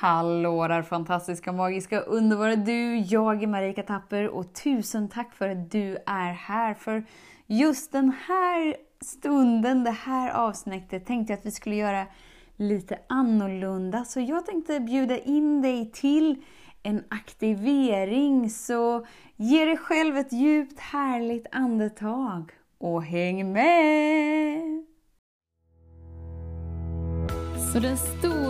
Hallå där fantastiska, magiska, underbara du! Jag är Marika Tapper och tusen tack för att du är här. För just den här stunden, det här avsnittet tänkte jag att vi skulle göra lite annorlunda. Så jag tänkte bjuda in dig till en aktivering. Så ge dig själv ett djupt härligt andetag och häng med! Så den stora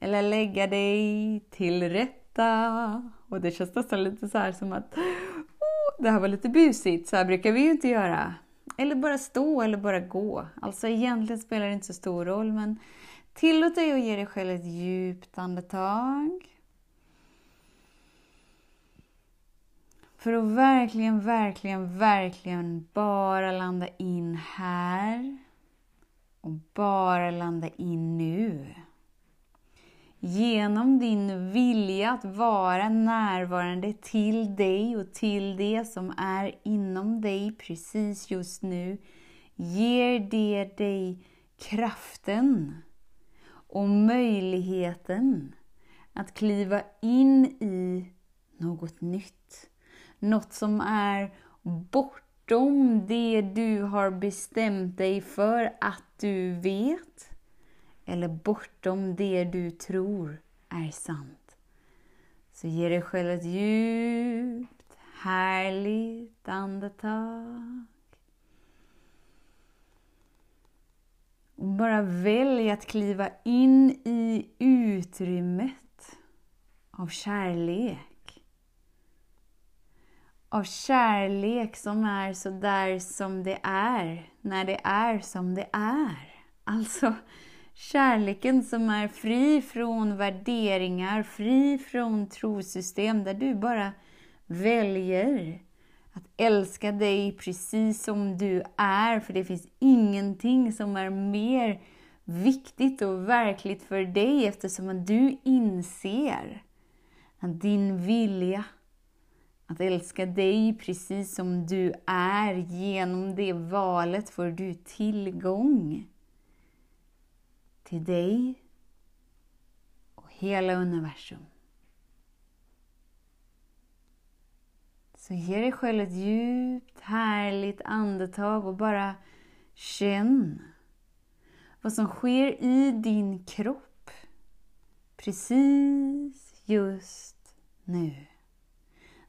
eller lägga dig till rätta. Och det känns nästan lite så här som att oh, det här var lite busigt, så här brukar vi ju inte göra. Eller bara stå eller bara gå. Alltså egentligen spelar det inte så stor roll men tillåt dig att ge dig själv ett djupt andetag. För att verkligen, verkligen, verkligen bara landa in här och bara landa in nu. Genom din vilja att vara närvarande till dig och till det som är inom dig precis just nu, ger det dig kraften och möjligheten att kliva in i något nytt. Något som är bortom det du har bestämt dig för att du vet eller bortom det du tror är sant. Så ge dig själv ett djupt, härligt andetag. Och bara välj att kliva in i utrymmet av kärlek av kärlek som är så där som det är, när det är som det är. Alltså kärleken som är fri från värderingar, fri från trosystem, där du bara väljer att älska dig precis som du är, för det finns ingenting som är mer viktigt och verkligt för dig eftersom att du inser att din vilja att älska dig precis som du är. Genom det valet får du tillgång till dig och hela universum. Så ge dig själv ett djupt, härligt andetag och bara känn vad som sker i din kropp precis just nu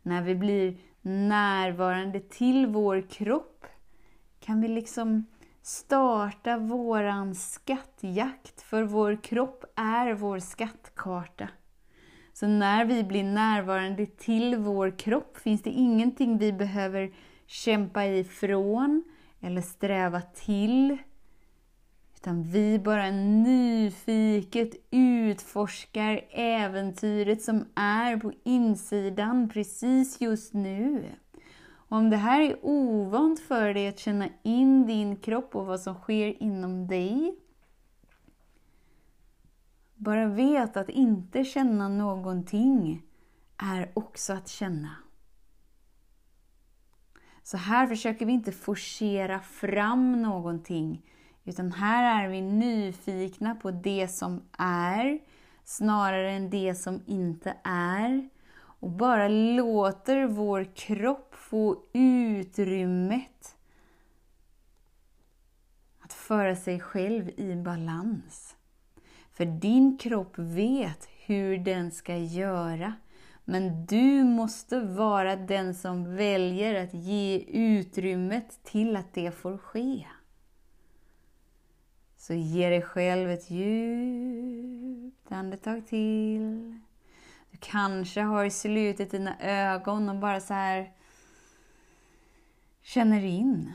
när vi blir närvarande till vår kropp kan vi liksom starta våran skattjakt, för vår kropp är vår skattkarta. Så när vi blir närvarande till vår kropp finns det ingenting vi behöver kämpa ifrån eller sträva till. Utan vi bara nyfiket utforskar äventyret som är på insidan precis just nu. Om det här är ovant för dig att känna in din kropp och vad som sker inom dig, bara vet att inte känna någonting är också att känna. Så här försöker vi inte forcera fram någonting, utan här är vi nyfikna på det som är, snarare än det som inte är. Och bara låter vår kropp få utrymmet att föra sig själv i balans. För din kropp vet hur den ska göra. Men du måste vara den som väljer att ge utrymmet till att det får ske. Så ge dig själv ett djupt andetag till. Kanske har slutit dina ögon och bara så här känner in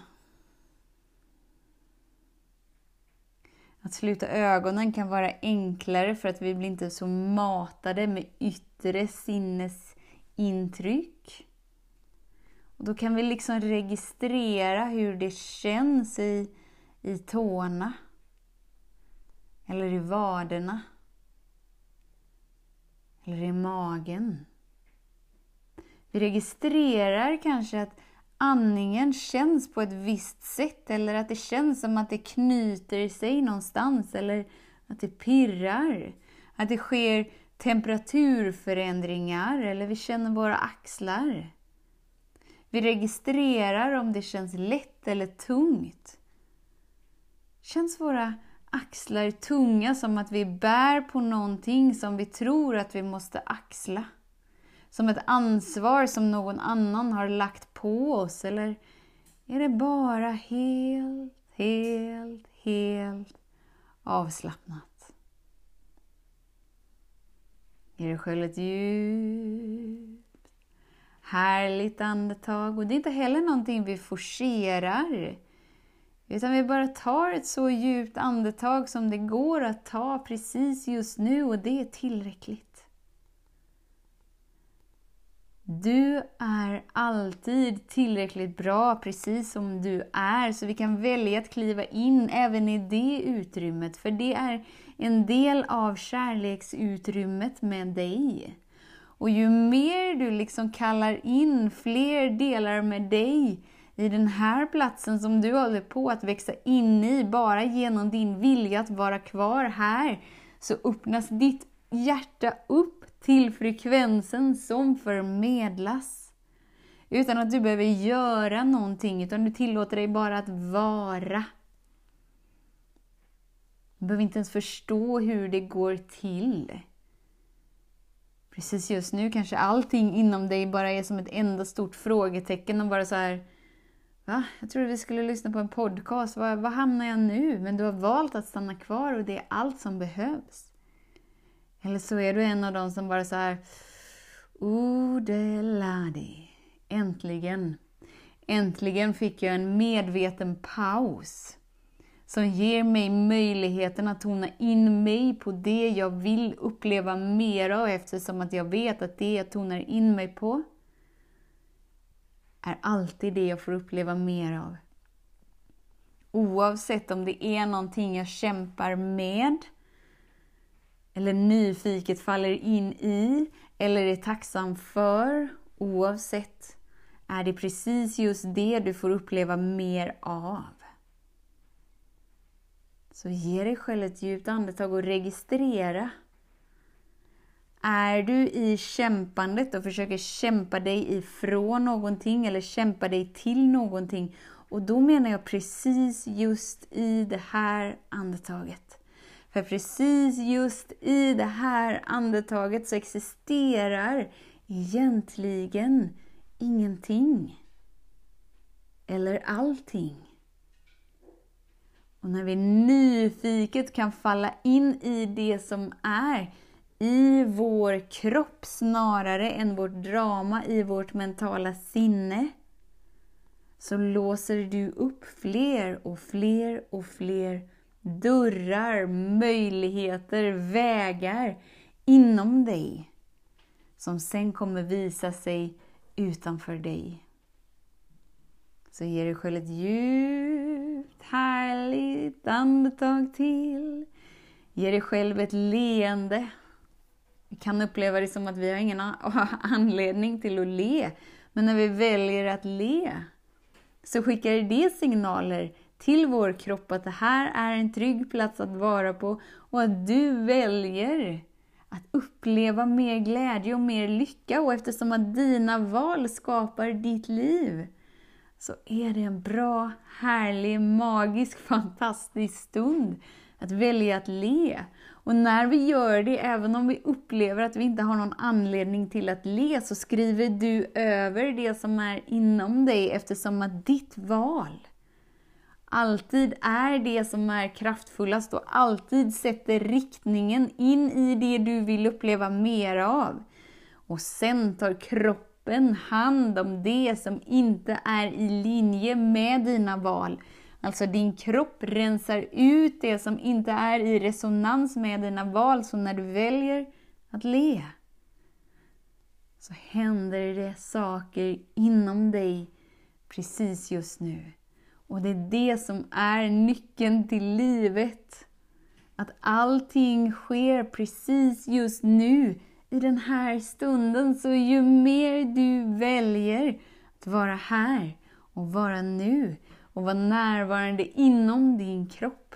Att sluta ögonen kan vara enklare för att vi blir inte så matade med yttre sinnesintryck. Och då kan vi liksom registrera hur det känns i, i tårna. Eller i vaderna. Eller i magen. Vi registrerar kanske att andningen känns på ett visst sätt eller att det känns som att det knyter sig någonstans eller att det pirrar. Att det sker temperaturförändringar eller vi känner våra axlar. Vi registrerar om det känns lätt eller tungt. Känns våra axlar tunga som att vi bär på någonting som vi tror att vi måste axla? Som ett ansvar som någon annan har lagt på oss? Eller är det bara helt, helt, helt avslappnat? Ge dig själv ett djupt, härligt andetag. Och det är inte heller någonting vi forcerar. Utan vi bara tar ett så djupt andetag som det går att ta precis just nu och det är tillräckligt. Du är alltid tillräckligt bra precis som du är, så vi kan välja att kliva in även i det utrymmet, för det är en del av kärleksutrymmet med dig. Och ju mer du liksom kallar in fler delar med dig i den här platsen som du håller på att växa in i, bara genom din vilja att vara kvar här, så öppnas ditt hjärta upp till frekvensen som förmedlas. Utan att du behöver göra någonting, utan du tillåter dig bara att vara. Du behöver inte ens förstå hur det går till. Precis just nu kanske allting inom dig bara är som ett enda stort frågetecken och bara så här Va? Jag trodde vi skulle lyssna på en podcast. Var, var hamnar jag nu? Men du har valt att stanna kvar och det är allt som behövs. Eller så är du en av dem som bara så här Odeladi. Äntligen. Äntligen fick jag en medveten paus som ger mig möjligheten att tona in mig på det jag vill uppleva mer av eftersom att jag vet att det jag tonar in mig på är alltid det jag får uppleva mer av. Oavsett om det är någonting jag kämpar med eller nyfiket faller in i eller är tacksam för, oavsett, är det precis just det du får uppleva mer av. Så ge dig själv ett djupt andetag och registrera. Är du i kämpandet och försöker kämpa dig ifrån någonting eller kämpa dig till någonting, och då menar jag precis just i det här andetaget. För precis just i det här andetaget så existerar egentligen ingenting. Eller allting. Och när vi nyfiket kan falla in i det som är i vår kropp snarare än vårt drama i vårt mentala sinne så låser du upp fler och fler och fler dörrar, möjligheter, vägar inom dig som sen kommer visa sig utanför dig. Så ge dig själv ett djupt, härligt andetag till. Ge dig själv ett leende. Vi kan uppleva det som att vi har ingen anledning till att le, men när vi väljer att le så skickar det signaler till vår kropp att det här är en trygg plats att vara på och att du väljer att uppleva mer glädje och mer lycka. Och eftersom att dina val skapar ditt liv så är det en bra, härlig, magisk, fantastisk stund att välja att le. Och när vi gör det, även om vi upplever att vi inte har någon anledning till att le, så skriver du över det som är inom dig eftersom att ditt val alltid är det som är kraftfullast och alltid sätter riktningen in i det du vill uppleva mer av. Och sen tar kroppen hand om det som inte är i linje med dina val. Alltså din kropp rensar ut det som inte är i resonans med dina val. Så när du väljer att le så händer det saker inom dig precis just nu. Och det är det som är nyckeln till livet. Att allting sker precis just nu, i den här stunden. Så ju mer du väljer att vara här och vara nu och vara närvarande inom din kropp,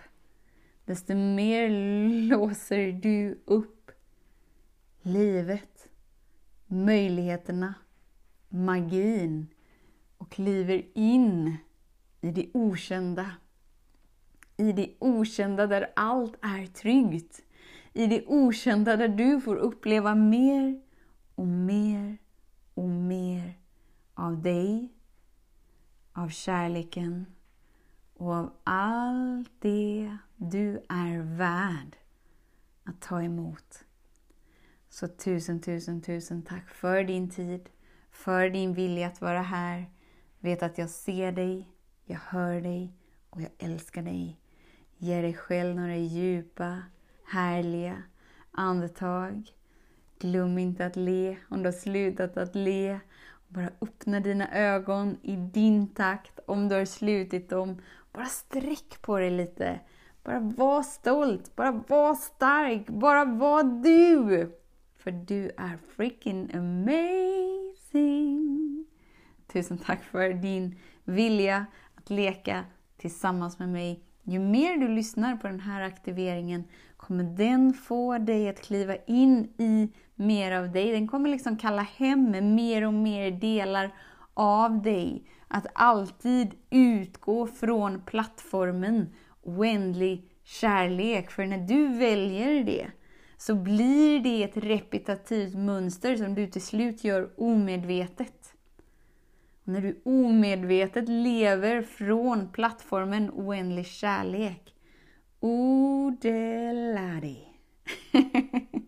desto mer låser du upp livet, möjligheterna, magin och kliver in i det okända. I det okända där allt är tryggt. I det okända där du får uppleva mer och mer och mer av dig, av kärleken och av allt det du är värd att ta emot. Så tusen, tusen, tusen tack för din tid, för din vilja att vara här. Vet att jag ser dig, jag hör dig och jag älskar dig. Ge dig själv några djupa, härliga andetag. Glöm inte att le om du har slutat att le. Bara öppna dina ögon i din takt om du har slutit dem. Bara sträck på dig lite. Bara var stolt, bara var stark, bara var du! För du är freaking amazing! Tusen tack för din vilja att leka tillsammans med mig. Ju mer du lyssnar på den här aktiveringen kommer den få dig att kliva in i mer av dig. Den kommer liksom kalla hem mer och mer delar av dig. Att alltid utgå från plattformen oändlig kärlek. För när du väljer det så blir det ett repetitivt mönster som du till slut gör omedvetet. När du omedvetet lever från plattformen oändlig kärlek. Odeladi.